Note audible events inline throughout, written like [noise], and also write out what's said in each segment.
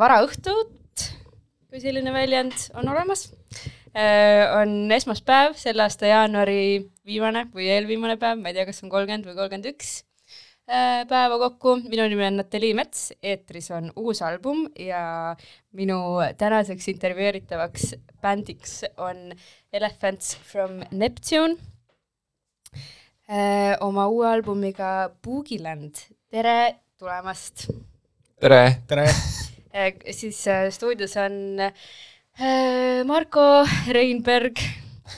varaõhtut, kui selline väljend on olemas. on esmaspäev, selle aasta jaanuari viimane või eelviimane päev, ma ei tea, kas on kolmkümmend või kolmkümmend üks päeva kokku. minu nimi on Natalii Mets, eetris on uus album ja minu tänaseks intervjueeritavaks bändiks on Elephants from Neptune eh, oma uue albumiga Boogiland. tere tulemast! tere! tere! Eh, siis äh, stuudios on äh, Marko Reinberg,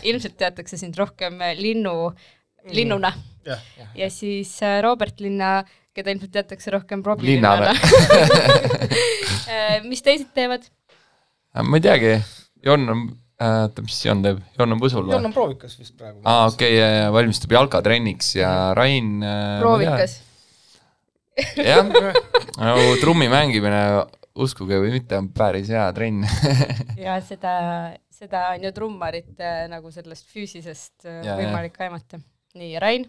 ilmselt teatakse sind rohkem linnu, linnuna. jah, ja siis äh, Robert Linna, keda ilmselt teatakse rohkem Robbie Linnana. [laughs] Mis teised teevad? ma ei teagi, Jon on, oota, mis Jon teeb, Jon on põsul Jon või? on proovikas vist praegu. aa, okei okay,, valmistub jalkatrenniks ja Rain. proovikas. jah, [laughs] no trummi mängimine, uskuge või mitte, on päris hea trenn. [laughs] ja seda, seda on ju trummarit äh, nagu sellest füüsisest äh, Ja, ja. võimalik aimata. nii, Rain?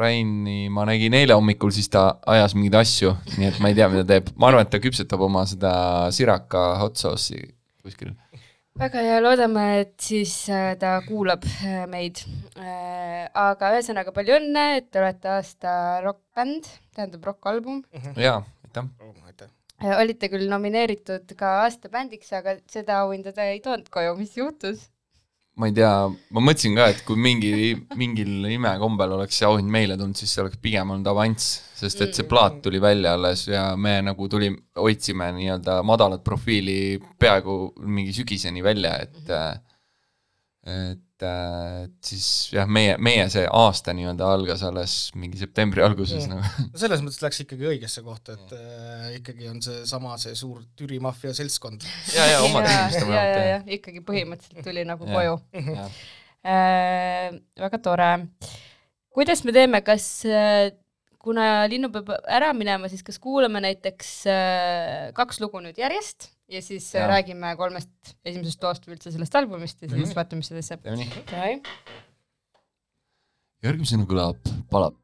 Raini ma nägin eile hommikul, siis ta ajas mingeid asju, nii et ma ei tea, mida ta teeb. ma arvan, et ta küpsetab oma seda siraka hot sauce'i kuskil. väga hea, loodame, et siis äh, ta kuulab meid. aga ühesõnaga palju õnne, et te olete aasta rokkbänd, tähendab rokkalbum. jaa, aitäh. aitäh. Olite küll nomineeritud ka aasta bändiks, aga seda auhinda te ei toonud koju, mis juhtus? ma ei tea, ma mõtlesin ka, et kui mingi, mingil imekombel oleks see auhind meile tulnud, siis see oleks pigem olnud avanss, sest et see plaat tuli välja alles ja me nagu tuli, hoidsime nii-öelda madalat profiili peaaegu mingi sügiseni välja, et et, et siis jah, meie, meie see aasta nii-öelda algas alles mingi septembri alguses Mm. nagu. no selles mõttes läks ikkagi õigesse kohta, et äh, ikkagi on seesama, see suur Türi maffia seltskond. ja, ja omad inimesed ja, ja, ja vähemalt ikkagi põhimõtteliselt tuli nagu koju. Äh, väga tore. kuidas me teeme, kas äh, kuna Linnu peab ära minema, siis kas kuulame näiteks äh, kaks lugu nüüd järjest ja siis ja. Jaa. räägime kolmest esimesest loost või üldse sellest albumist ja siis Mhm. vaatame, mis edasi saab. järgmisena kõlab Palap.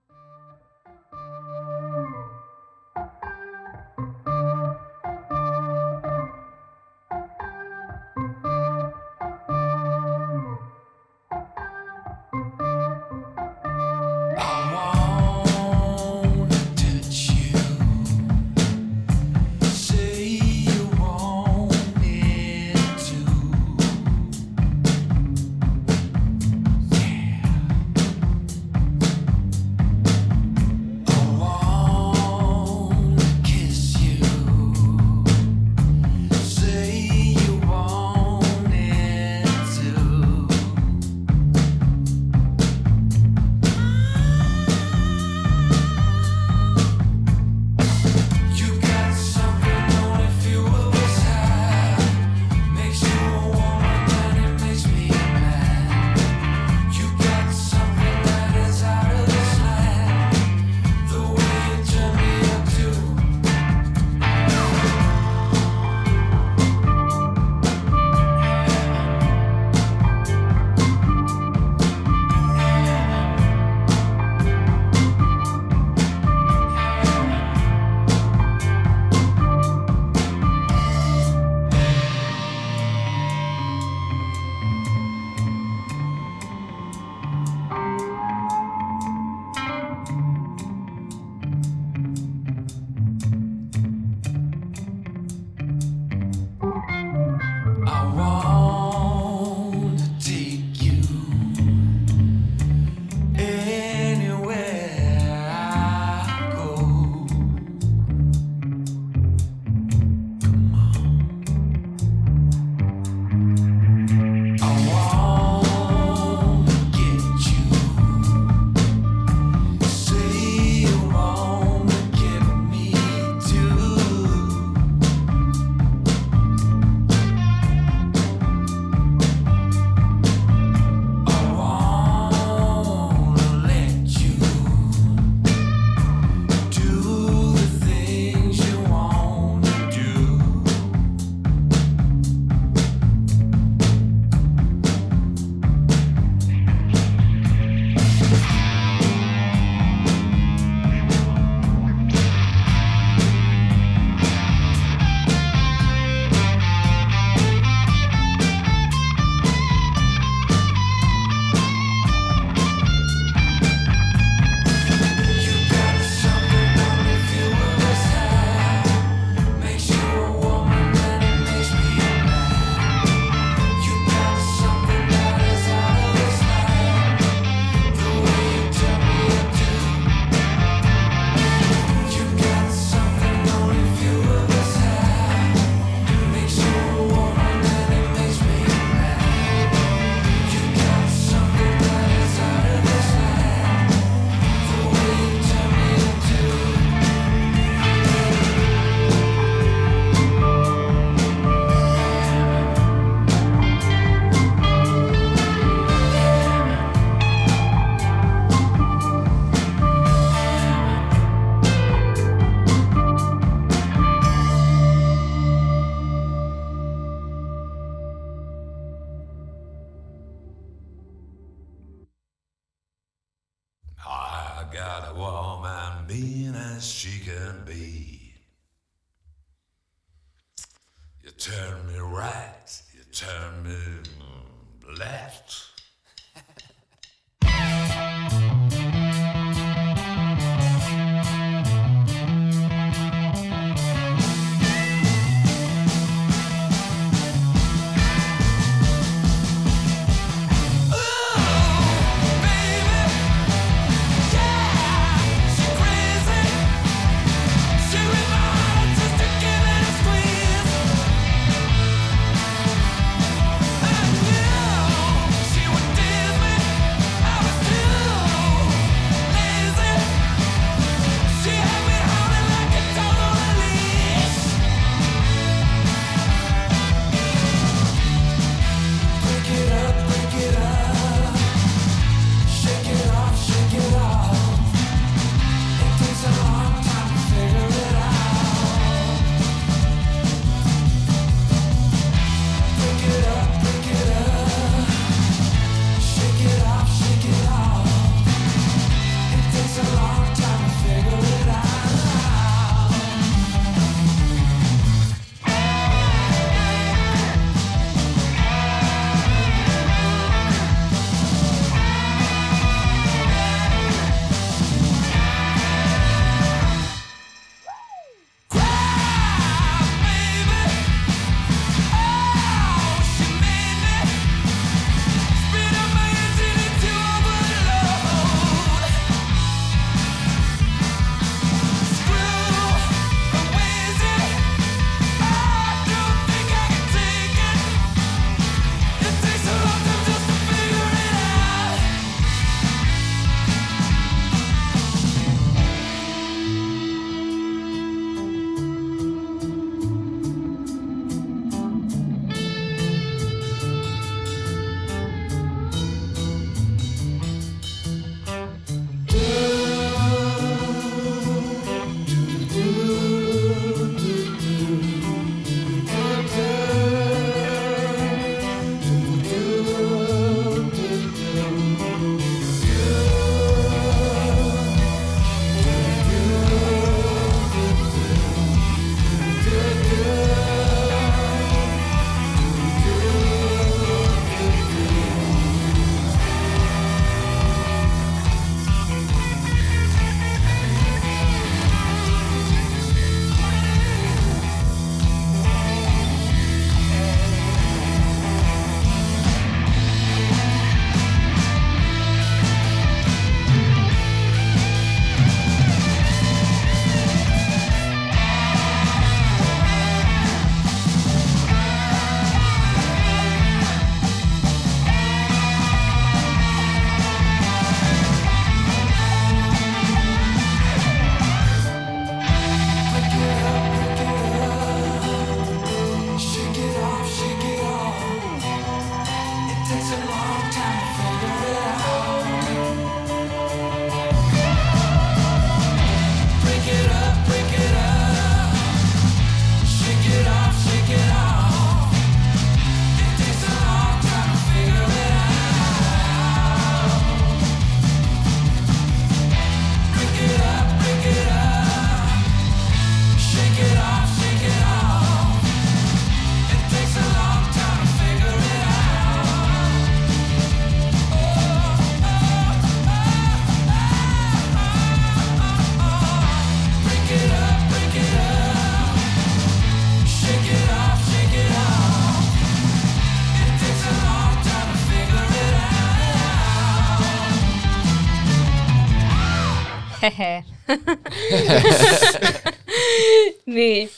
[laughs] nii,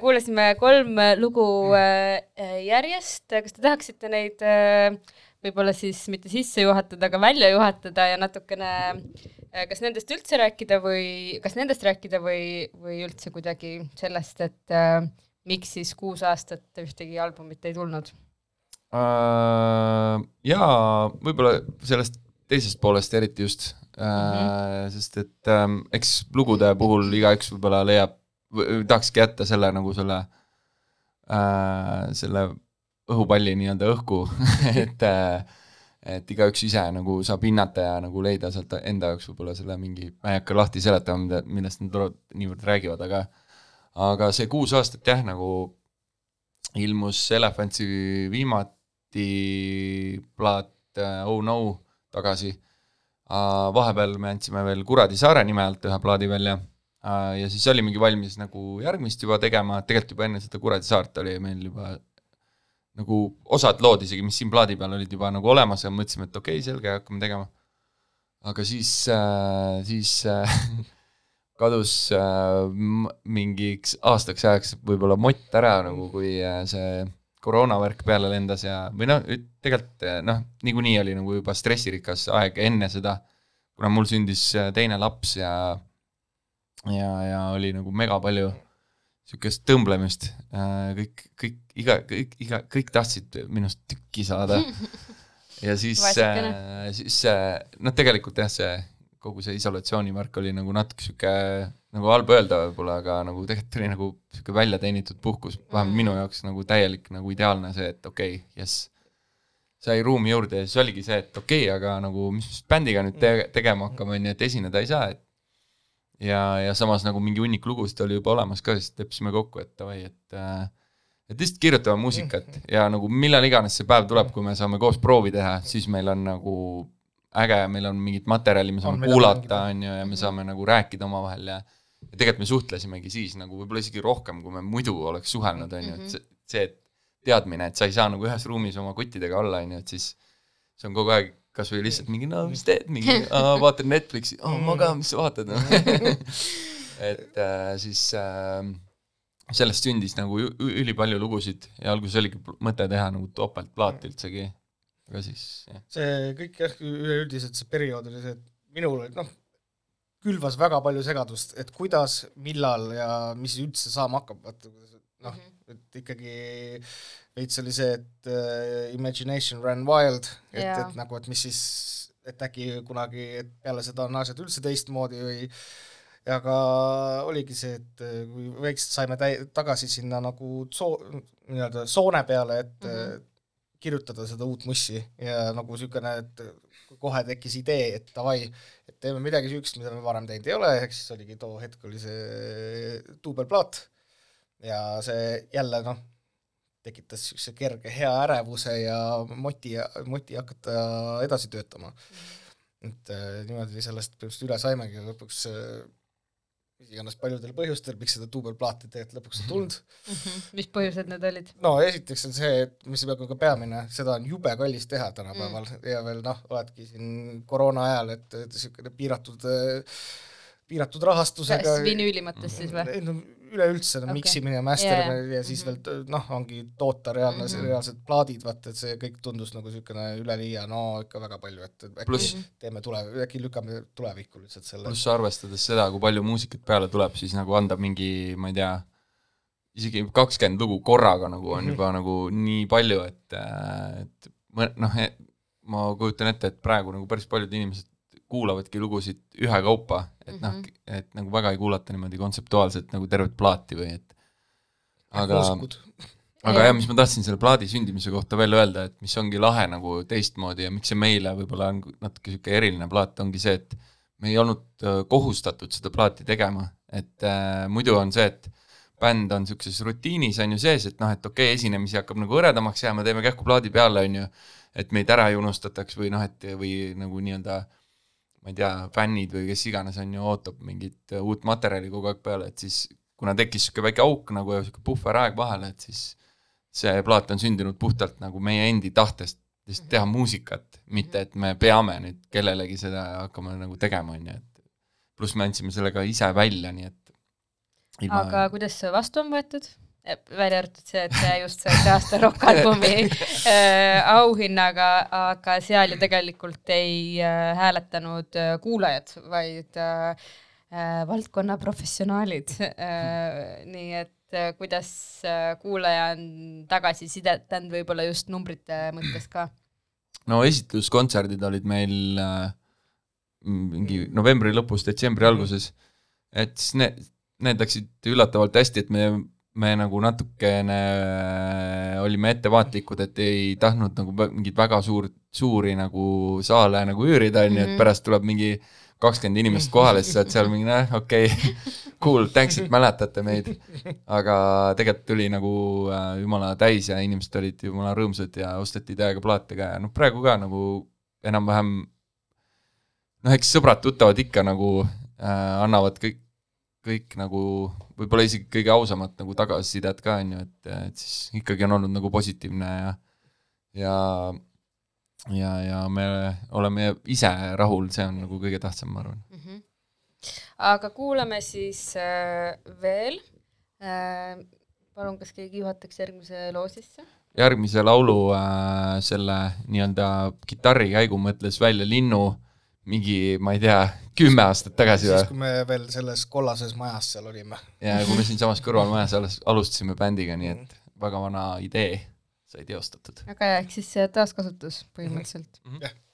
kuulasime kolm lugu äh, äh, järjest, kas te tahaksite neid äh, võib-olla siis mitte sisse juhatada, aga välja juhatada ja natukene äh, kas nendest üldse rääkida või kas nendest rääkida või, või üldse kuidagi sellest, et äh, miks siis kuus aastat ühtegi albumit ei tulnud? uh,. jaa, võib-olla sellest teisest poolest eriti just mm -hmm. sest et um, eks lugude puhul igaüks võib-olla leiab, tahakski jätta selle nagu selle uh,, selle õhupalli nii-öelda õhku [laughs] et uh, et igaüks ise nagu saab hinnata ja nagu leida sealt enda jaoks võib-olla selle mingi, ma ei hakka lahti seletama, mida, millest nad tulevad- niivõrd räägivad, aga aga see kuus aastat jah, nagu ilmus Elephantsi viimati plaat äh, Oh No tagasi. Vahepeal me andsime veel Kuradi saare nime alt ühe plaadi välja ja siis olimegi valmis nagu järgmist juba tegema, tegelikult juba enne seda Kuradi saart oli meil juba nagu osad lood isegi, mis siin plaadi peal olid juba nagu olemas ja mõtlesime, et okei okay,, selge, hakkame tegema. aga siis äh,, siis äh, [laughs] kadus äh, mingiks aastaks ajaks võib-olla mott ära nagu, kui see koroonavärk peale lendas ja, või noh, tegelikult äh, noh, niikuinii oli nagu juba stressirikas aeg enne seda, kuna mul sündis äh, teine laps ja ja, ja oli nagu mega palju niisugust tõmblemist, kõik, kõik, iga, kõik, iga, kõik tahtsid minust tükki saada. [laughs] ja siis siis noh, tegelikult jah, see kogu see isolatsioonivärk oli nagu natuke sihuke nagu halb öelda võib-olla, aga nagu tegelikult oli nagu sihuke välja teenitud puhkus, vähemalt minu jaoks nagu täielik nagu ideaalne see, et okei okay,, jess. sai ruumi juurde ja siis oligi see, et okei okay,, aga nagu mis me siis bändiga nüüd te tegema hakkame, on ju, et esineda ei saa, et ja, ja samas nagu mingi hunnik lugusid oli juba olemas ka, siis leppisime kokku, et davai, et äh, et lihtsalt kirjutame muusikat ja nagu millal iganes see päev tuleb, kui me saame koos proovi teha, siis meil on nagu äge, meil on mingit materjali, me On, saame mida kuulata, on ju, ja me saame nagu rääkida omavahel ja ja tegelikult me suhtlesimegi siis nagu võib-olla isegi rohkem, kui me muidu oleks suhelnud, on ju, et see, see et teadmine, et sa ei saa nagu ühes ruumis oma kuttidega olla, on ju, et siis see on kogu aeg kasvõi lihtsalt mingi, no mis teed, mingi [laughs] vaatan Netflixi, ma ka, mis sa vaatad. [laughs] Et äh, siis äh, sellest sündis nagu ülipalju lugusid ja alguses oligi mõte teha nagu topeltplaat üldsegi, aga siis jah. see kõik jah, üleüldiselt see periood oli see, et minul oli noh, külvas väga palju segadust, et kuidas, millal ja mis üldse saama hakkab, vaata noh, et ikkagi veits oli see, et uh, imagination ran wild, et Jaa. et nagu, et mis siis, et äkki kunagi, et peale seda on asjad üldse teistmoodi või aga oligi see, et äh, kui väikselt saime täi-, tagasi sinna nagu soo-, nii-öelda soone peale, et mm -hmm. Kirjutada seda uut mussi ja nagu niisugune, et kohe tekkis idee, et davai, et teeme midagi niisugust, mida me varem teinud ei ole, ehk siis oligi too hetk oli see duubelplaat ja see jälle noh, tekitas niisuguse kerge hea ärevuse ja moti, moti hakata edasi töötama. et äh, niimoodi sellest põhimõtteliselt üle saimegi ja lõpuks äh, mis iganes paljudel põhjustel, miks seda duubelplaati tegelikult lõpuks ei tulnud. mis põhjused need olid? no esiteks on see, et mis peaaegu ka peamine, seda on jube kallis teha tänapäeval mm. ja veel noh, oledki siin koroona ajal, et, et niisugune piiratud, piiratud rahastusega vinüüli mõttes siis või? Üleüldse Okei. miksimine ja masterimine Jaa, jaa. ja siis Mhm. veel noh, ongi toota reaalne mm, Mhm. -hmm. reaalsed plaadid, vaata, et see kõik tundus nagu niisugune üleliia, no ikka väga palju, et äkki Pluss- Plus, teeme tule, äkki lükkame tulevikku lihtsalt selle. pluss arvestades seda, kui palju muusikat peale tuleb, siis nagu anda mingi, ma ei tea, isegi kakskümmend lugu korraga nagu on juba nagu nii palju, et, et noh, ma kujutan ette, et praegu nagu päris paljud inimesed kuulavadki lugusid ühekaupa, et noh Mhm., et nagu väga ei kuulata niimoodi kontseptuaalselt nagu tervet plaati või et aga, aga jah, mis ma tahtsin selle plaadi sündimise kohta veel öelda, et mis ongi lahe nagu teistmoodi ja miks see meile võib-olla on natuke niisugune eriline plaat, ongi see, et me ei olnud äh, kohustatud seda plaati tegema, et äh, muidu on see, et bänd on niisuguses rutiinis on ju sees, et noh, et okei okay,, esinemisi hakkab nagu hõredamaks jääma, teeme kähku plaadi peale, on ju, et meid ära ei unustataks või noh, et või nagu nii-öelda ma ei tea, fännid või kes iganes on ju, ootab mingit äh, uut materjali kogu aeg peale, et siis kuna tekkis niisugune väike auk nagu ja niisugune puhveraeg vahele, et siis see plaat on sündinud puhtalt nagu meie endi tahtest lihtsalt teha muusikat, mitte et me peame nüüd kellelegi seda hakkama nagu tegema, on ju, et pluss me andsime selle ka ise välja, nii et ilma aga kuidas vastu on võetud? Välja arvatud see, et just saite aasta rokkalbumi [laughs] äh, auhinnaga, aga seal ju tegelikult ei äh, hääletanud äh, kuulajad, vaid äh, äh, valdkonna professionaalid äh,. nii et äh, kuidas äh, kuulaja on tagasisidet andnud võib-olla just numbrite mõttes ka? no esitluskontserdid olid meil äh, mingi novembri lõpus, detsembri alguses, et siis need, need läksid üllatavalt hästi, et me, me nagu natukene olime ettevaatlikud, et ei tahtnud nagu mingeid väga suurt, suuri nagu saale nagu üürida, on ju, et Mhm. pärast tuleb mingi kakskümmend inimest kohale, siis sa oled seal mingi noh, okei okay. cool, thanks, et mäletate meid. aga tegelikult tuli nagu äh, jumala täis ja inimesed olid jumala rõõmsad ja osteti täiega plaate ka ja noh, praegu ka nagu enam-vähem noh, eks sõbrad-tuttavad ikka nagu äh, annavad kõik, kõik nagu võib-olla isegi kõige ausamat nagu tagasisidet ka on ju, et, et siis ikkagi on olnud nagu positiivne ja ja ja, ja me oleme ise rahul, see on nagu kõige tähtsam, ma arvan. Mhm. aga kuulame siis äh, veel äh,. palun, kas keegi juhataks järgmise loo sisse? järgmise laulu äh, selle nii-öelda kitarrikäigu mõtles välja Linnu mingi, ma ei tea, kümme aastat tagasi siis, või? kui me veel selles kollases majas seal olime. ja kui me siinsamas kõrvalmajas alles alustasime bändiga, nii et väga vana idee sai teostatud. väga hea, ehk siis taaskasutus põhimõtteliselt. for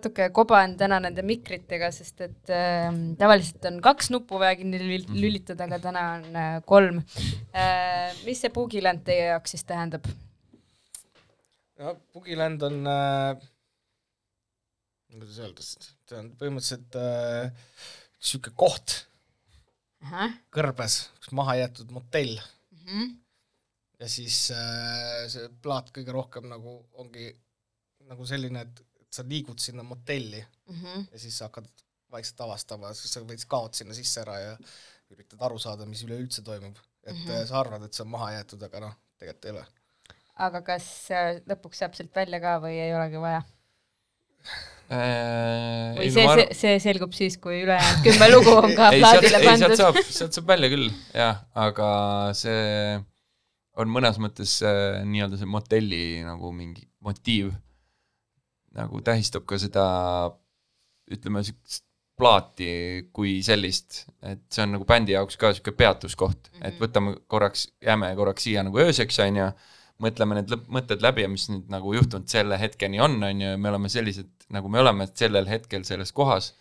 Natuke koban täna nende mikritega, sest et äh, tavaliselt on kaks nuppu vaja kinni lül- lülitada, aga täna on äh, kolm. Äh,. mis see Bugiland teie jaoks siis tähendab? no Bugiland on äh,, kuidas öelda, see on põhimõtteliselt äh, niisugune koht. Kõrbes, üks mahajäetud motell. Ja siis äh, see plaat kõige rohkem nagu ongi nagu selline, et sa liigud sinna motelli ja siis sa hakkad vaikselt avastama, siis sa veits kaod sinna sisse ära ja üritad aru saada, mis üleüldse toimub. et mm -hmm. sa arvad, et see on maha jäetud, aga noh, tegelikult ei ole. aga kas äh, lõpuks saab sealt välja ka või ei olegi vaja? Äh, või see, see, see selgub siis, kui ülejäänud kümme lugu on [laughs] ka plaadile ei sealt pandud? saab, sealt saab välja küll, jah, aga see on mõnes mõttes äh, nii-öelda see motelli nagu mingi motiiv nagu tähistab ka seda ütleme siukest plaati kui sellist, et see on nagu bändi jaoks ka siuke peatuskoht mm, -hmm. et võtame korraks, jääme korraks siia nagu ööseks, on ju, mõtleme need mõtted läbi ja mis nüüd nagu juhtunud selle hetkeni on, on ju, ja me oleme sellised, nagu me oleme sellel hetkel selles kohas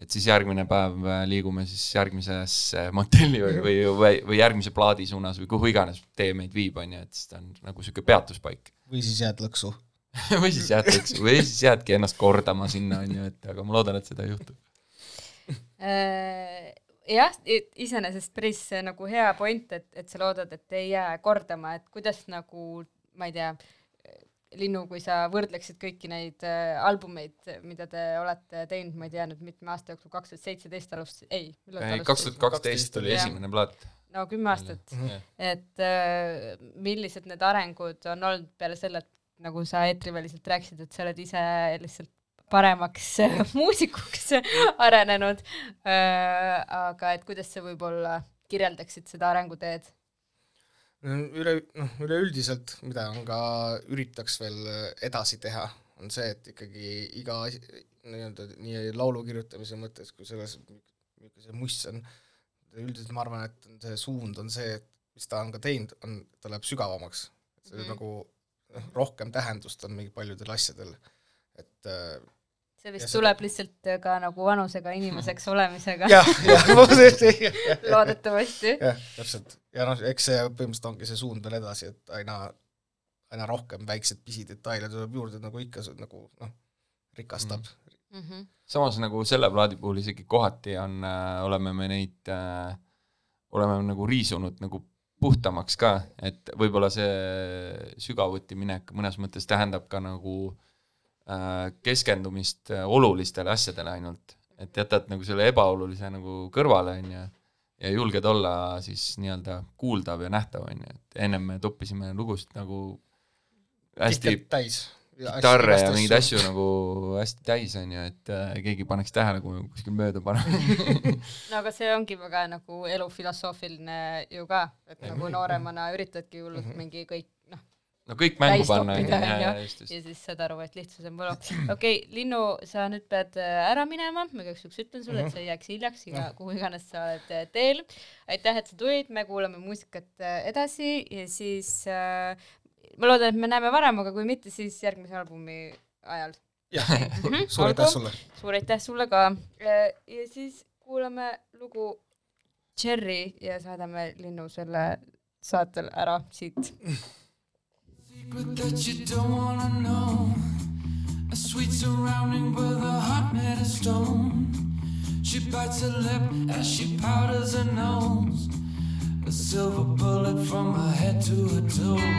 et siis järgmine päev äh, liigume siis järgmisesse motelli või, või, või, või järgmise plaadi suunas või kuhu iganes tee meid viib, on ju, et siis ta on nagu niisugune peatuspaik. või siis jääd lõksu. [laughs] või siis jääd, või siis jäädki ennast kordama sinna, on ju, et aga ma loodan, et seda ei juhtu. Äh, jah, iseenesest päris nagu hea point, et, et sa loodad, et ei jää kordama, et kuidas nagu, ma ei tea, Linnu, kui sa võrdleksid kõiki neid äh, albumeid, mida te olete teinud, ma ei tea nüüd mitme aasta jooksul, kaks tuhat seitseteist alustas, ei, millal te kaks tuhat kaksteist oli esimene plaat. no kümme aastat. et äh, millised need arengud on olnud peale selle, et nagu sa eetriväliselt rääkisid, et sa oled ise lihtsalt paremaks [laughs] muusikuks arenenud äh,, aga et kuidas sa võib-olla kirjeldaksid seda arenguteed? üle, noh, üleüldiselt, mida on ka, üritaks veel edasi teha, on see, et ikkagi iga nii-öelda nii laulu kirjutamise mõttes kui selles, milline see must on, üldiselt ma arvan, et on see suund on see, et mis ta on ka teinud, on, ta läheb sügavamaks. see mm. -hmm. nagu noh, rohkem tähendust on mingi paljudel asjadel, et äh, see vist ja seda- tuleb lihtsalt ka nagu vanusega inimeseks [laughs] olemisega, jah, jah, [laughs] loodetavasti. jah, täpselt. ja noh, eks see põhimõtteliselt ongi see suund veel edasi, et aina, aina rohkem väikseid pisidetaile tuleb juurde, nagu ikka see nagu noh, rikastab mm.. samas nagu selle plaadi puhul isegi kohati on äh,, oleme me neid äh,, oleme nagu riisunud nagu puhtamaks ka, et võib-olla see sügavuti minek mõnes mõttes tähendab ka nagu äh, keskendumist äh, olulistele asjadele ainult, et jätad nagu selle ebaolulise nagu kõrvale, on ju, ja julged olla siis nii-öelda kuuldav ja nähtav, on ju, et ennem me toppisime lugusid nagu hästi täis. Kitarre ja mingeid asju nagu hästi täis on ju, et äh, keegi paneks tähele, kui kuskil mööda paneme. [laughs] no aga see ongi väga nagu elu filosoofiline ju ka, et nagu nooremana üritadki hullult mingi kõik noh, no kõik mängu panna ja, ja ja siis saad aru, et lihtsus on võlu. okei okay,, Linnu, sa nüüd pead äh, ära minema, ma igaks juhuks ütlen sulle, et sa ei jääks hiljaks iga, kuhu iganes sa oled äh, teel. aitäh, et sa tulid, me kuulame muusikat äh, edasi. Ja siis äh, ma loodan, et me näeme varem, aga kui mitte, siis järgmise albumi ajal. jah, suur aitäh sulle. suur aitäh sulle ka. ja siis kuulame lugu Cherry ja saadame Linnu selle saatel ära siit secret that you don't wanna know. A sweet surrounding with a heart made of stone. She bites her lip as she powders her nose. A silver bullet from her head to her toes.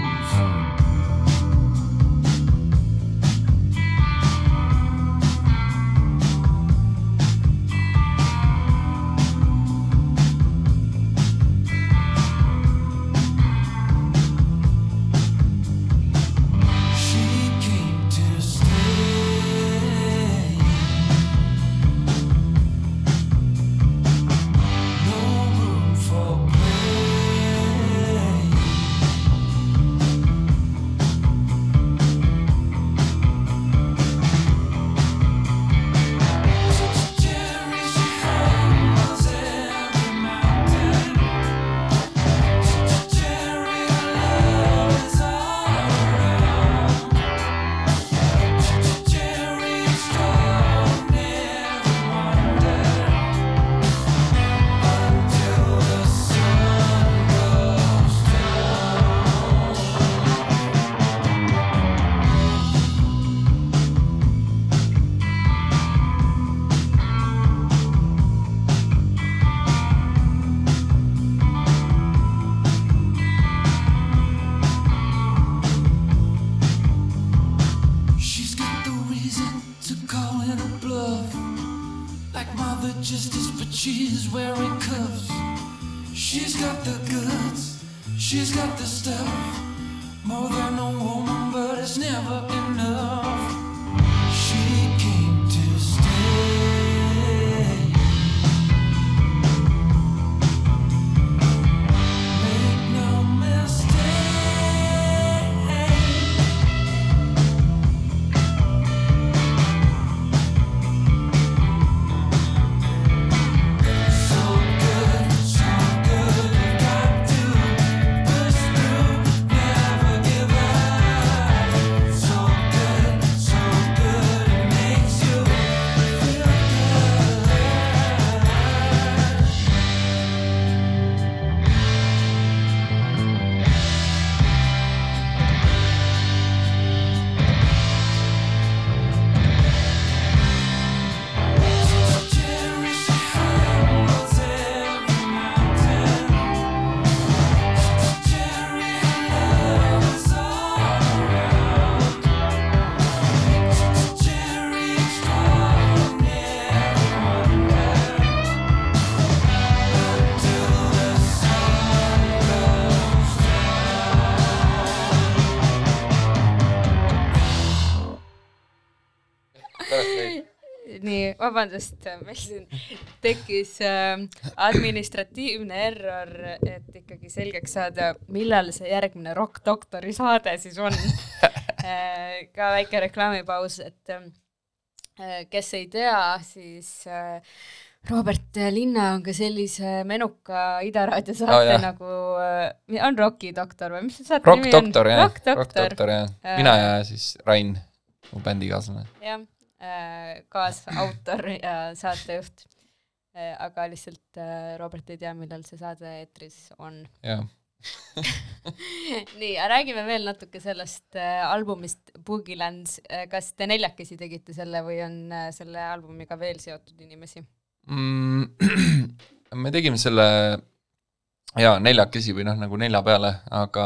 vabandust, meil siin tekkis äh, administratiivne error, et ikkagi selgeks saada, millal see järgmine Rock Doktori saade siis on [laughs] äh,. ka väike reklaamipaus, et äh, kes ei tea, siis äh, Robert Linna on ka sellise menuka Ida raadio saate Aa, oh, nagu äh,, on Rocki doktor või mis see saate Rock nimi on? Rock Doktor jah, Äh, mina ja siis Rain, mu bändikaaslane. jah, kaasautor [laughs] ja saatejuht. aga lihtsalt äh, Robert ei tea, millal see saade eetris on. jah, [laughs] nii, räägime veel natuke sellest äh, albumist Boogie-Lands. kas te neljakesi tegite selle või on äh, selle albumiga veel seotud inimesi? mm. [clears throat] me tegime selle jaa, neljakesi või noh, nagu nelja peale, aga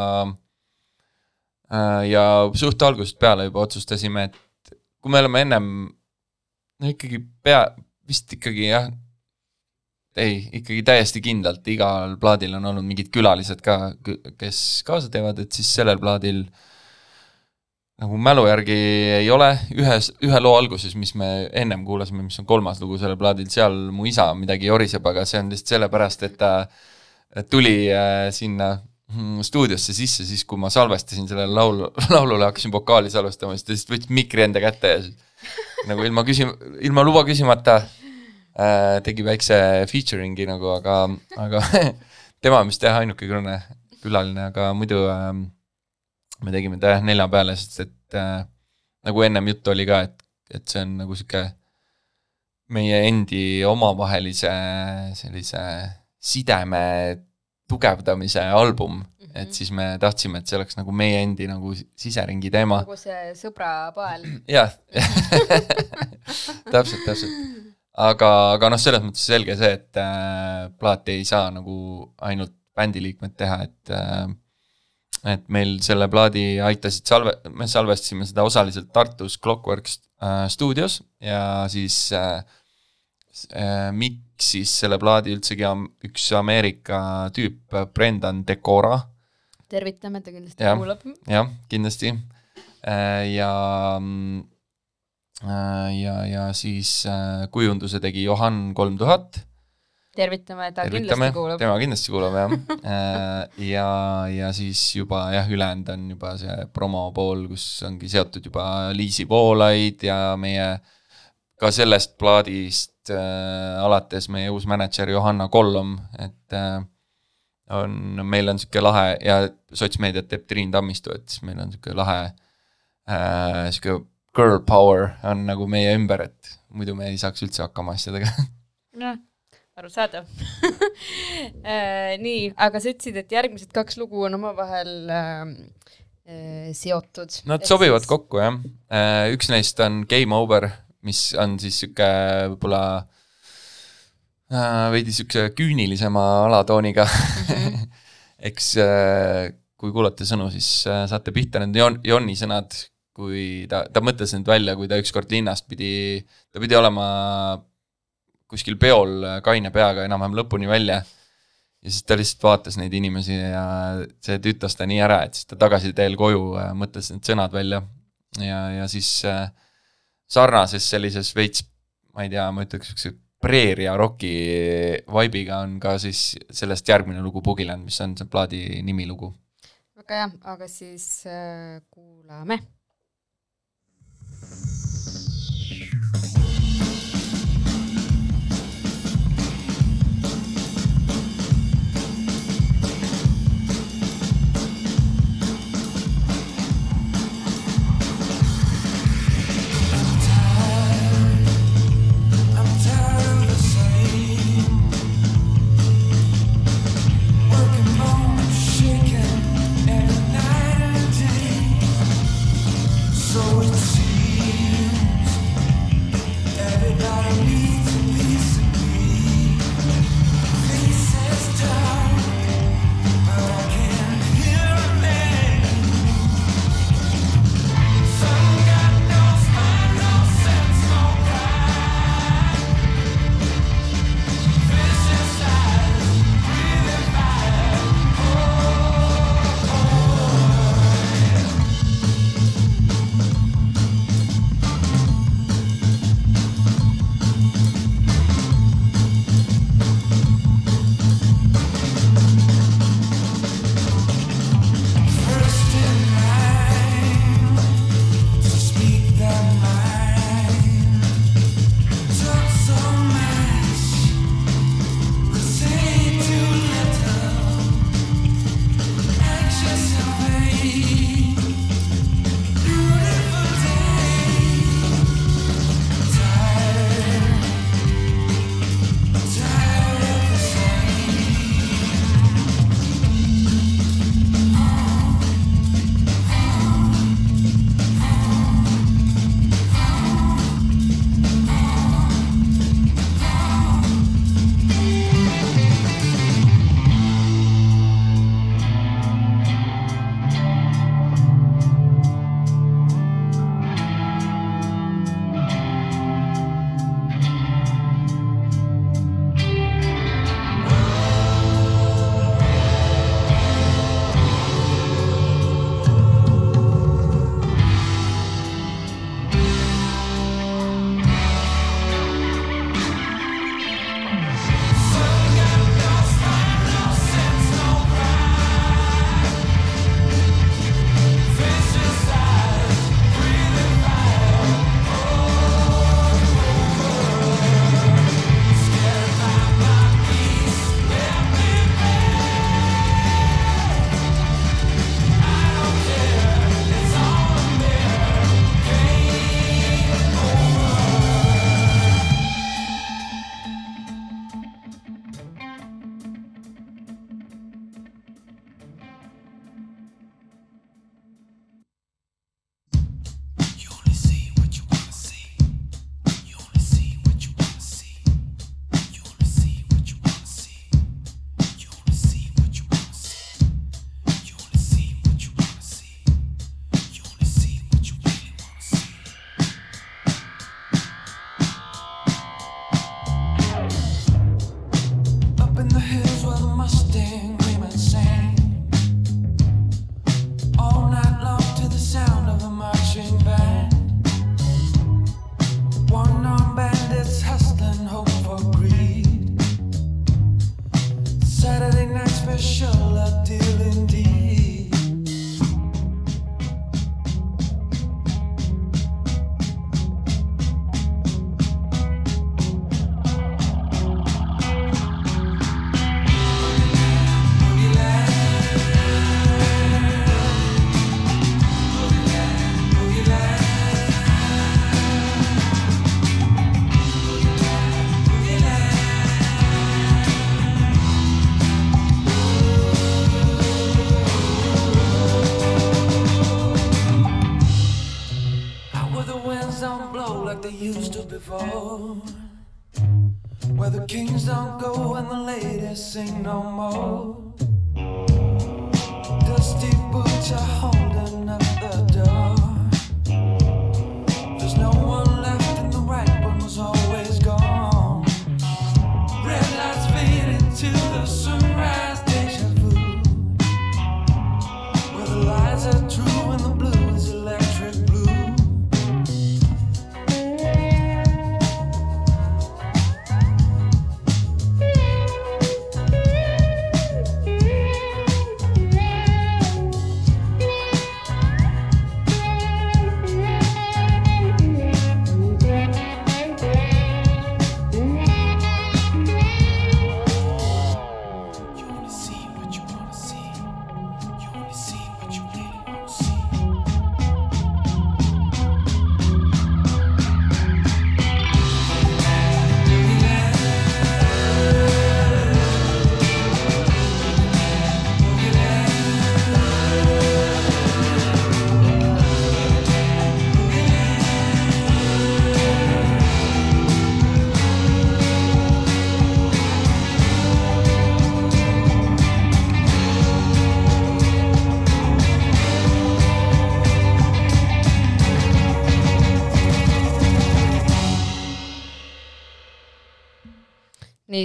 äh, ja suht algusest peale juba otsustasime, et kui me oleme ennem no ikkagi pea, vist ikkagi jah, ei, ikkagi täiesti kindlalt igal plaadil on olnud mingid külalised ka, kes kaasa teevad, et siis sellel plaadil nagu mälu järgi ei ole, ühes, ühe loo alguses, mis me ennem kuulasime, mis on kolmas lugu sellel plaadil, seal mu isa midagi joriseb, aga see on lihtsalt sellepärast, et ta tuli äh, sinna stuudiosse sisse siis, kui ma salvestasin sellele laulu, [laughs] laulule hakkasin vokaali salvestama, siis ta lihtsalt võttis mikri enda kätte ja siis nagu ilma küsim-, ilma luba küsimata äh, tegi väikse featuring'i nagu, aga, aga [laughs] tema on vist jah, ainuke külaline, külaline, aga muidu äh, me tegime ta jah nelja peale, sest et äh, nagu ennem juttu oli ka, et, et see on nagu sihuke meie endi omavahelise sellise sideme tugevdamise album mm, -hmm. et siis me tahtsime, et see oleks nagu meie endi nagu siseringi teema. nagu see sõbra pael. [clears throat] jah, [laughs] täpselt, täpselt. aga, aga noh, selles mõttes selge see, et äh, plaati ei saa nagu ainult bändiliikmed teha, et äh, et meil selle plaadi aitasid salve, me salvestasime seda osaliselt Tartus Clockworks äh, stuudios ja siis äh, s- äh, miksis selle plaadi üldsegi üks Ameerika tüüp, Brendan Decora tervitame, ta kindlasti Jah. kuulab. jah, kindlasti. ja, ja, ja siis äh, kujunduse tegi Johan kolm tuhat. tervitame, ta tervitame kindlasti, kuulab. tema kindlasti kuulab jah. ja, ja siis juba jah, ülejäänud on juba see promo pool, kus ongi seotud juba Liisi Voolaid ja meie ka sellest plaadist äh, alates meie uus mänedžer Johanna Kollom, et äh, on, meil on niisugune lahe ja sotsmeediat teeb Triin Tammistu, et siis meil on niisugune lahe äh, sihuke girl power on nagu meie ümber, et muidu me ei saaks üldse hakkama asjadega. noh, arusaadav. [laughs] nii, aga sa ütlesid, et järgmised kaks lugu on omavahel äh, äh, seotud. Nad sobivad. kokku jah, üks neist on Game Over, mis on siis sihuke võib-olla äh, veidi sihukese küünilisema alatooniga mhm. [laughs] eks äh, kui kuulate sõnu, siis äh, saate pihta, need on Jonni sõnad, kui ta, ta mõtles need välja, kui ta ükskord linnast pidi, ta pidi olema kuskil peol äh, kaine peaga enam-vähem lõpuni välja. ja siis ta lihtsalt vaatas neid inimesi ja see tütas ta nii ära, et siis ta tagasi teel koju äh, mõtles need sõnad välja ja, ja siis äh, sarnases sellises veits, ma ei tea, ma ütleks siukse preeria roki vibe'iga on ka siis sellest järgmine lugu Bugiland, mis on see plaadi nimilugu. väga hea, aga siis äh, kuulame.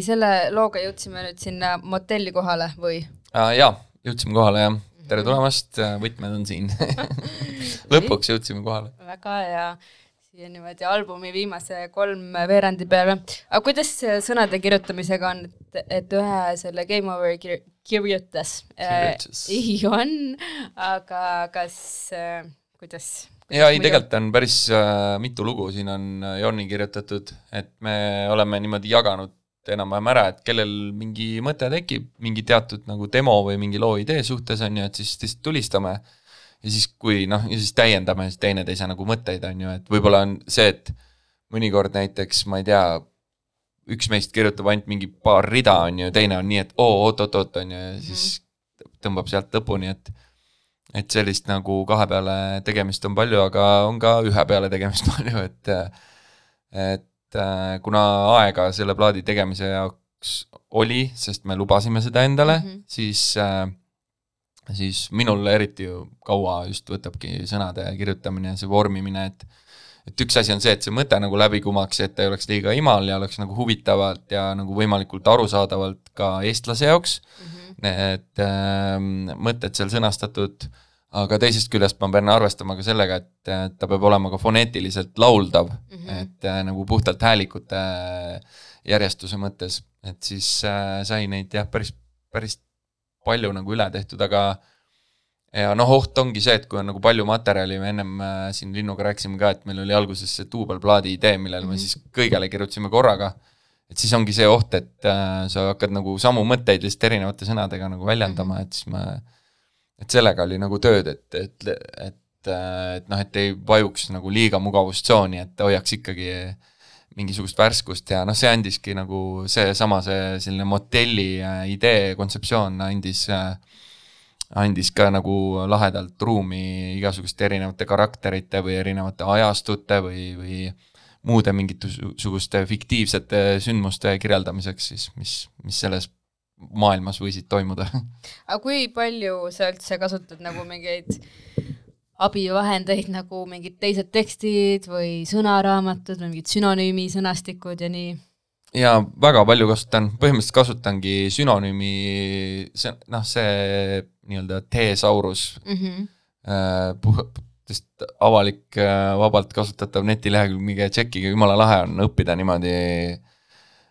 Selle looga jõudsime nüüd sinna motelli kohale või? uh,. jaa, jõudsime kohale jah, tere tulemast, võtmed on siin. [laughs] lõpuks jõudsime kohale. väga hea, siia niimoodi albumi viimase kolm veerandi peale. aga kuidas sõnade kirjutamisega on, et, et ühe selle Game Overi kir- kirjutas äh, Kirjutas. Ion, aga kas äh,, kuidas? ja ei, tegelikult on päris äh, mitu lugu, siin on äh, Jonni kirjutatud, et me oleme niimoodi jaganud enam-vähem ära, et kellel mingi mõte tekib mingi teatud nagu demo või mingi loo idee suhtes on ju, et siis lihtsalt tulistame. ja siis, kui noh, ja siis täiendame siis teineteise nagu mõtteid on ju, et võib-olla on see, et mõnikord näiteks ma ei tea, üks meist kirjutab ainult mingi paar rida on ju, teine on nii, et oo oot-oot-oot on ju ja siis tõmbab sealt lõpuni, et et sellist nagu kahe peale tegemist on palju, aga on ka ühe peale tegemist [laughs] palju, et et kuna aega selle plaadi tegemise jaoks oli, sest me lubasime seda endale mm. -hmm. siis äh, siis minul eriti ju kaua just võtabki sõnade kirjutamine ja see vormimine, et et üks asi on see, et see mõte nagu läbi kumaks, et ta ei oleks liiga imal ja oleks nagu huvitavalt ja nagu võimalikult arusaadavalt ka eestlase jaoks need äh, mõtted seal sõnastatud, aga teisest küljest ma pean arvestama ka sellega, et äh, ta peab olema ka foneetiliselt lauldav mm, -hmm. et äh, nagu puhtalt häälikute äh, järjestuse mõttes, et siis äh, sai neid jah, päris, päris palju nagu üle tehtud, aga ja noh, oht ongi see, et kui on nagu palju materjali, me ennem äh, siin Linnuga rääkisime ka, et meil oli alguses see duubelplaadi idee, millele me siis kõigele kirjutasime korraga. Et siis ongi see oht, et äh, sa hakkad nagu samu mõtteid lihtsalt erinevate sõnadega nagu väljendama, et siis ma, et sellega oli nagu tööd, et, et, et, et noh, et ei vajuks nagu liiga mugavustsooni, et hoiaks ikkagi mingisugust värskust ja noh, see andiski nagu seesama, see selline motelli äh, idee, kontseptsioon andis äh, andis ka nagu lahedalt ruumi igasuguste erinevate karakterite või erinevate ajastute või, või muude mingisuguste fiktiivsete sündmuste kirjeldamiseks siis, mis, mis selles maailmas võisid toimuda. aga kui palju sa üldse kasutad nagu mingeid abivahendeid nagu mingid teised tekstid või sõnaraamatud või mingid sünonüümi sõnastikud ja nii? ja väga palju kasutan, põhimõtteliselt kasutangi sünonüümi, see noh, see nii-öelda teesaurus Mm -hmm. äh, puh-, sest avalik äh, vabalt kasutatav netilehekülg, minge tšekkige, jumala lahe on õppida niimoodi äh,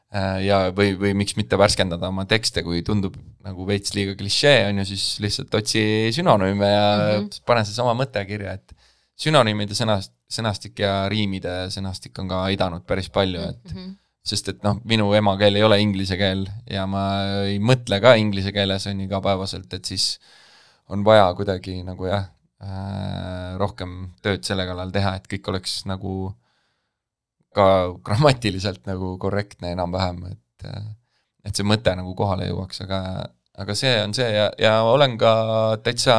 ja, või, või miks mitte värskendada oma tekste, kui tundub nagu veits liiga klišee, on ju, siis lihtsalt otsi sünonüüme ja mm. -hmm. pane seesama mõte kirja, et sünonüümide sõnast, sõnastik ja riimide sõnastik on ka aidanud päris palju, et mm -hmm. sest et noh, minu emakeel ei ole inglise keel ja ma ei mõtle ka inglise keeles on ju igapäevaselt, et siis on vaja kuidagi nagu jah äh,, rohkem tööd selle kallal teha, et kõik oleks nagu ka grammatiliselt nagu korrektne enam-vähem, et et see mõte nagu kohale jõuaks, aga aga see on see ja, ja olen ka täitsa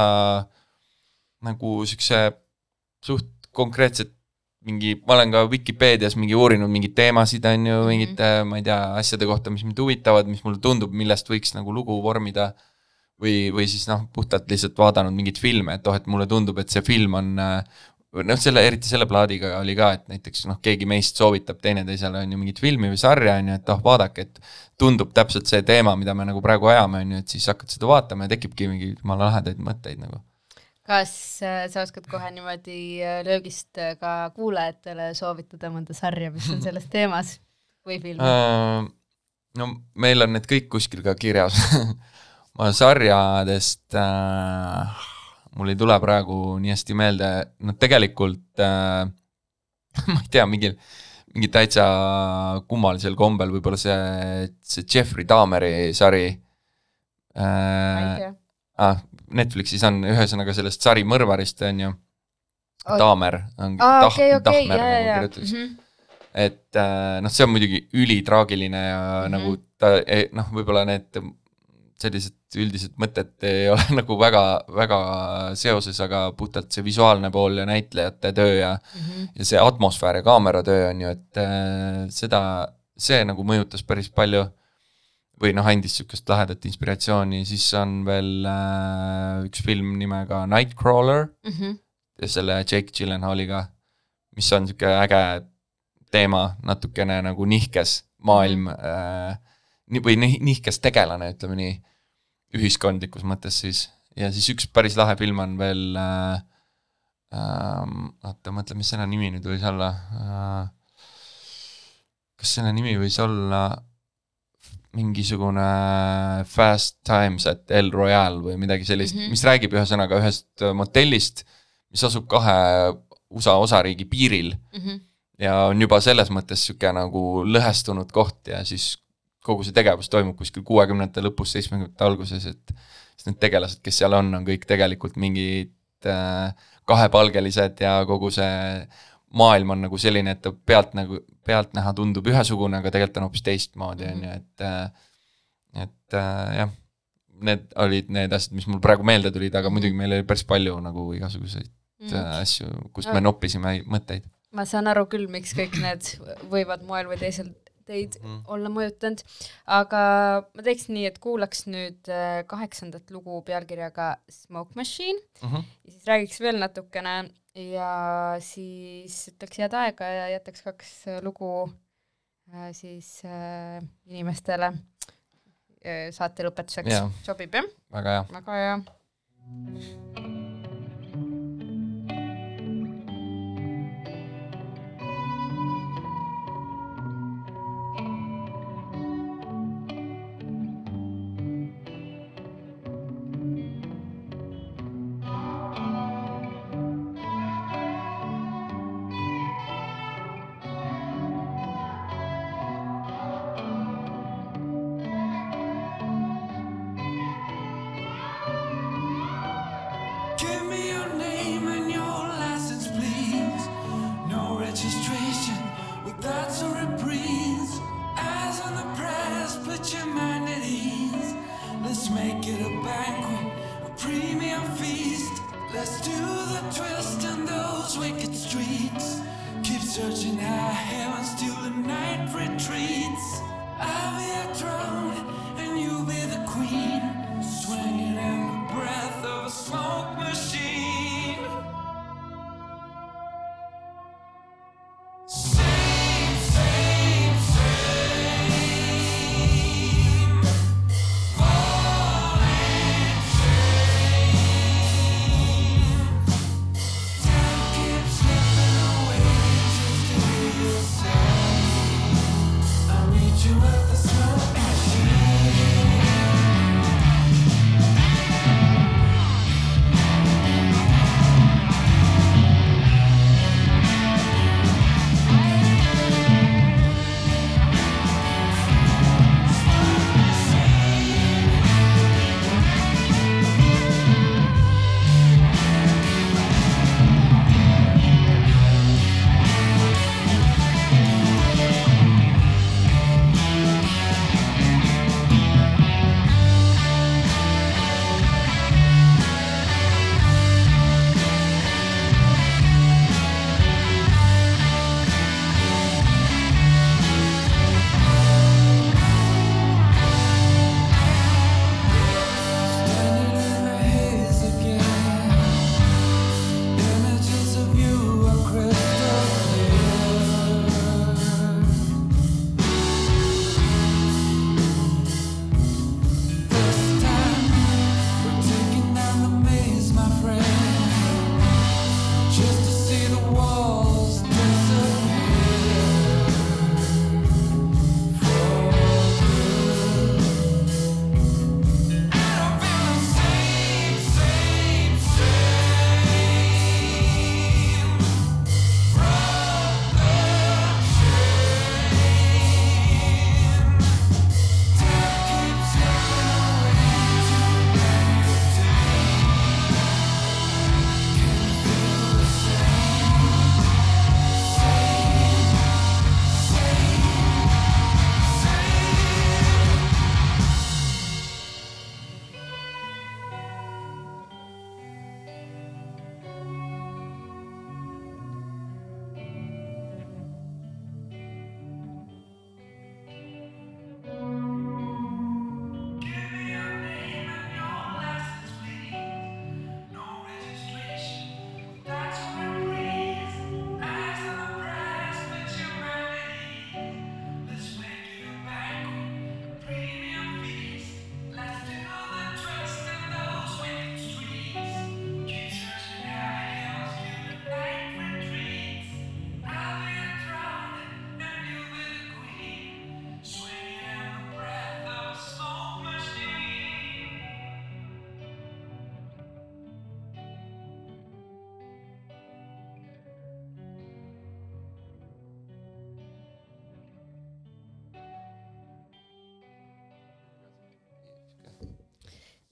nagu siukse suht konkreetset mingi, ma olen ka Vikipeedias mingi uurinud mingeid teemasid, on ju, mingite, ma ei tea, asjade kohta, mis mind huvitavad, mis mulle tundub, millest võiks nagu lugu vormida. või, või siis noh, puhtalt lihtsalt vaadanud mingeid filme, et oh, et mulle tundub, et see film on äh, noh, selle, eriti selle plaadiga oli ka, et näiteks noh, keegi meist soovitab teineteisele on ju mingit filmi või sarja on ju, et oh, vaadake, et tundub täpselt see teema, mida me nagu praegu ajame, on ju, et siis hakkad seda vaatama ja tekibki mingi jumala lahedaid mõtteid nagu. kas äh, sa oskad kohe niimoodi äh, löögist äh, ka kuulajatele soovitada mõnda sarja, mis on selles [laughs] teemas või filmi? No meil on need kõik kuskil ka kirjas. [laughs] ma sarjadest äh,, mul ei tule praegu nii hästi meelde, no tegelikult äh, [laughs] ma ei tea, mingil, mingi täitsa kummalisel kombel võib-olla see, see Jeffrey Dahmeri sari äh,. Ah, Netflixis on ühesõnaga sellest sari mõrvarist on ju, Dahmer on aa, Dah- okei, okei, Dahmer ja, nagu kirjutatakse. et äh, noh, see on muidugi ülitraagiline ja mm. -hmm. nagu ta noh, võib-olla need sellised üldised mõtted ei ole [laughs] nagu väga, väga seoses, aga puhtalt see visuaalne pool ja näitlejate töö ja Mhm. ja see atmosfäär ja kaameratöö on ju, et äh, seda, see nagu mõjutas päris palju või noh, andis niisugust lahedat inspiratsiooni, siis on veel äh, üks film nimega Nightcrawler Mhm. ja selle Jake Gyllenhaaliga, mis on niisugune äge teema, natukene nagu nihkes maailm äh, nii- või nih- nihkes tegelane, ütleme nii, ühiskondlikus mõttes siis. ja siis üks päris lahe film on veel äh,, ähm, oota, mõtle, mis selle nimi nüüd võis olla äh,. kas selle nimi võis olla mingisugune Fast Times at El Royale või midagi sellist mm. -hmm. mis räägib ühesõnaga ühest motellist, mis asub kahe USA osariigi piiril ja on juba selles mõttes niisugune nagu lõhestunud koht ja siis kogu see tegevus toimub kuskil kuuekümnendate lõpus, seitsmekümnendate alguses, et siis need tegelased, kes seal on, on kõik tegelikult mingid äh, kahepalgelised ja kogu see maailm on nagu selline, et ta pealt nagu, pealtnäha tundub ühesugune, aga tegelikult on hoopis teistmoodi, on ju, et äh, et äh, jah, need olid need asjad, mis mul praegu meelde tulid, aga muidugi meil oli päris palju nagu igasuguseid mm. asju, kust me noppisime mõtteid. ma saan aru küll, miks kõik need võivad moel või teisel teid Mm. olla mõjutanud, aga ma teeks nii, et kuulaks nüüd äh, kaheksandat lugu pealkirjaga Smoke Machine Mhm. ja siis räägiks veel natukene ja siis ütleks head aega ja jätaks kaks äh, lugu äh, siis äh, inimestele saate lõpetuseks Jaa. sobib jah? väga hea. väga hea.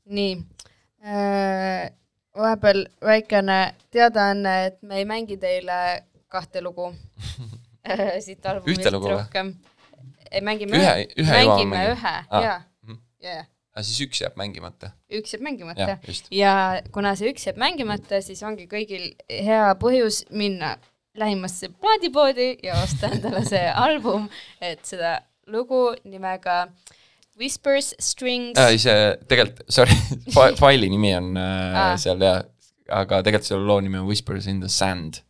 Nii äh,, vahepeal väikene teadaanne, et me ei mängi teile kahte lugu [laughs] äh, siit albumist lugu rohkem. ei, mängime Ühe- ühe mängime ühe Aa. jaa Mhm., jaa, aga siis üks jääb mängimata. üks jääb mängimata just. ja kuna see üks jääb mängimata, siis ongi kõigil hea põhjus minna lähimasse plaadipoodi ja osta endale see [laughs] album, et seda lugu nimega Whispers Strings ei, see tegelikult, sorry, [laughs] faili nimi on äh, Aa. seal ja, aga tegelikult selle loo nimi on Whispers in the sand.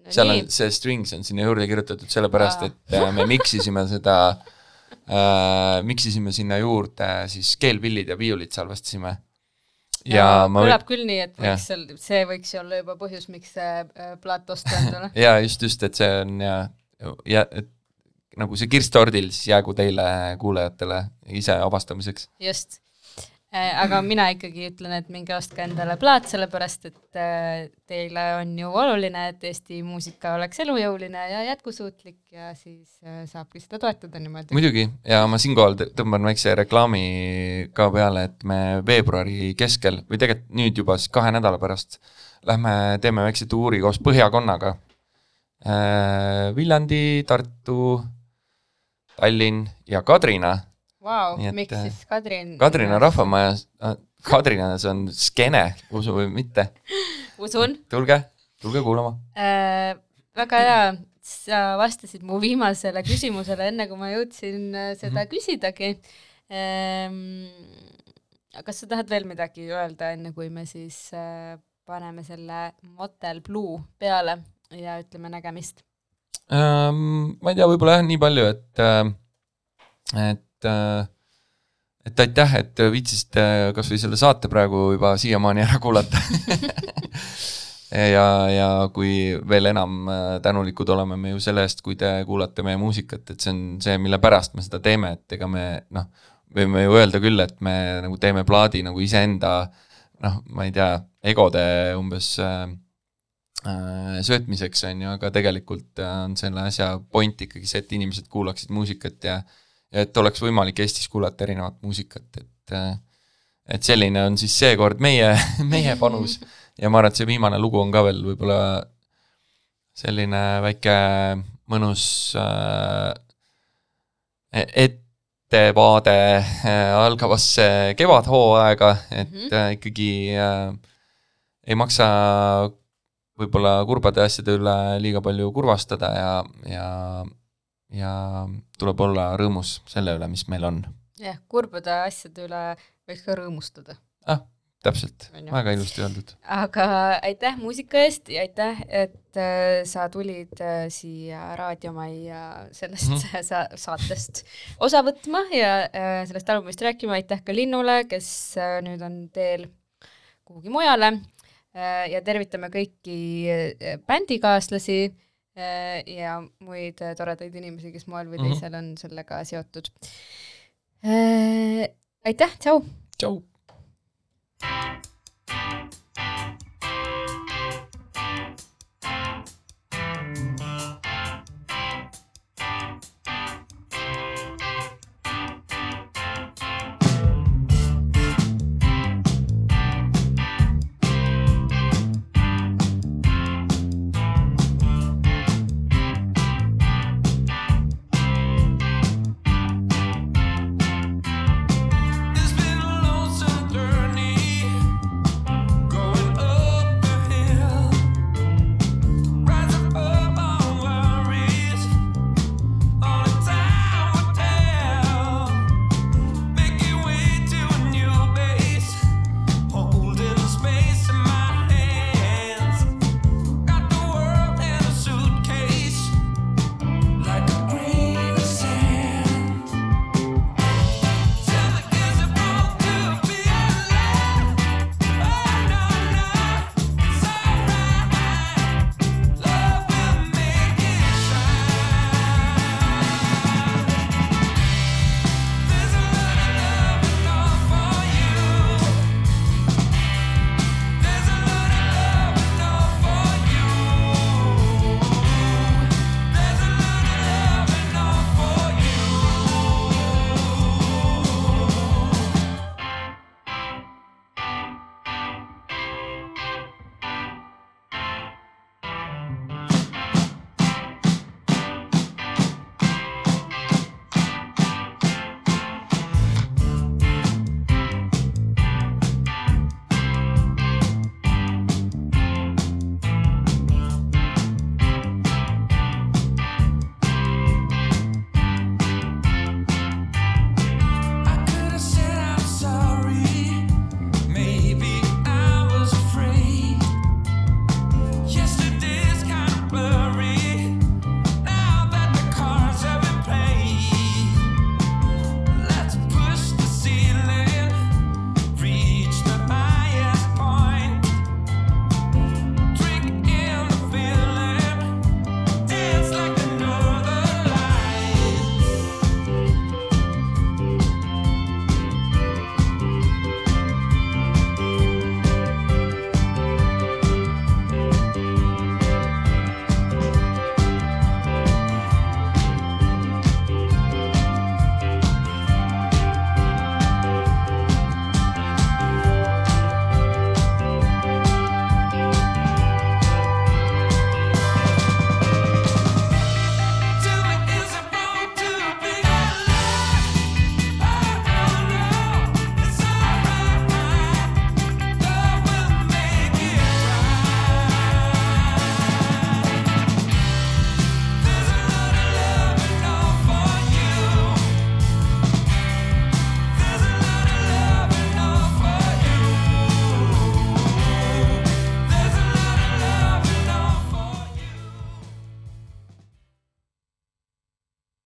no, seal nii on, see strings on sinna juurde kirjutatud sellepärast, Aa. et äh, me miksisime seda äh,, miksisime sinna juurde siis keelpillid ja viiulid salvestasime. ja ma kõlab küll nii, et võiks seal, see võiks olla juba põhjus, miks see äh, plaat osta endale. [laughs] ja just, just, et see on ja, ja et nagu see kirss tordil siis jäägu teile kuulajatele ise avastamiseks. just. aga mina ikkagi ütlen, et minge ostke endale plaat, sellepärast et äh, teile on ju oluline, et Eesti muusika oleks elujõuline ja jätkusuutlik ja siis äh, saabki seda toetada niimoodi. muidugi, ja ma siinkohal tõ- tõmban väikse reklaami ka peale, et me veebruari keskel või tegelikult nüüd juba siis kahe nädala pärast lähme teeme väikse tuuri koos Põhjakonnaga. Viljandi, Tartu, Tallinn ja Kadrina. Vau miks äh, siis Kadrin? Kadrina. rahvamajas, Kadrinas on skeene, usu või mitte, usun tulge, tulge kuulama. äh,. väga hea, sa vastasid mu viimasele küsimusele, enne kui ma jõudsin äh, seda Mhm. küsidagi ähm,. kas sa tahad veel midagi öelda, enne kui me siis äh, paneme selle Motel Blue peale ja ütleme nägemist? Ähm, ma ei tea, võib-olla jah, nii palju, et, et, et aitäh, et viitsisite kasvõi selle saate praegu juba siiamaani ära kuulata. [laughs] ja, ja kui veel enam äh, tänulikud oleme me ju selle eest, kui te kuulate meie muusikat, et see on see, mille pärast me seda teeme, et ega me noh, võime ju öelda küll, et me nagu teeme plaadi nagu iseenda noh, ma ei tea, egode umbes äh, äh, söötmiseks, on ju, aga tegelikult äh, on selle asja point ikkagi see, et inimesed kuulaksid muusikat ja ja et oleks võimalik Eestis kuulata erinevat muusikat, et äh, et selline on siis seekord meie, [laughs] meie panus ja ma arvan, et see viimane lugu on ka veel võib-olla selline väike mõnus äh, ettevaade äh, algavasse kevadhooaega, et Mhm. äh, ikkagi äh, ei maksa võib-olla kurbade asjade üle liiga palju kurvastada ja, ja, ja tuleb olla rõõmus selle üle, mis meil on. jah, kurbade asjade üle võiks ka rõõmustada. ah, täpselt, väga ilusti öeldud. aga aitäh muusika eest ja aitäh, et äh, sa tulid äh, siia raadiomajja sellest mm. -hmm. [laughs] sa saatest osa võtma ja äh, sellest albumist rääkima, aitäh ka Linnule, kes nüüd on teel kuhugi mujale ja tervitame kõiki äh, bändikaaslasi äh, ja muid äh, toredaid inimesi, kes moel või Mhm. teisel on sellega seotud äh,. aitäh, tšau! tšau!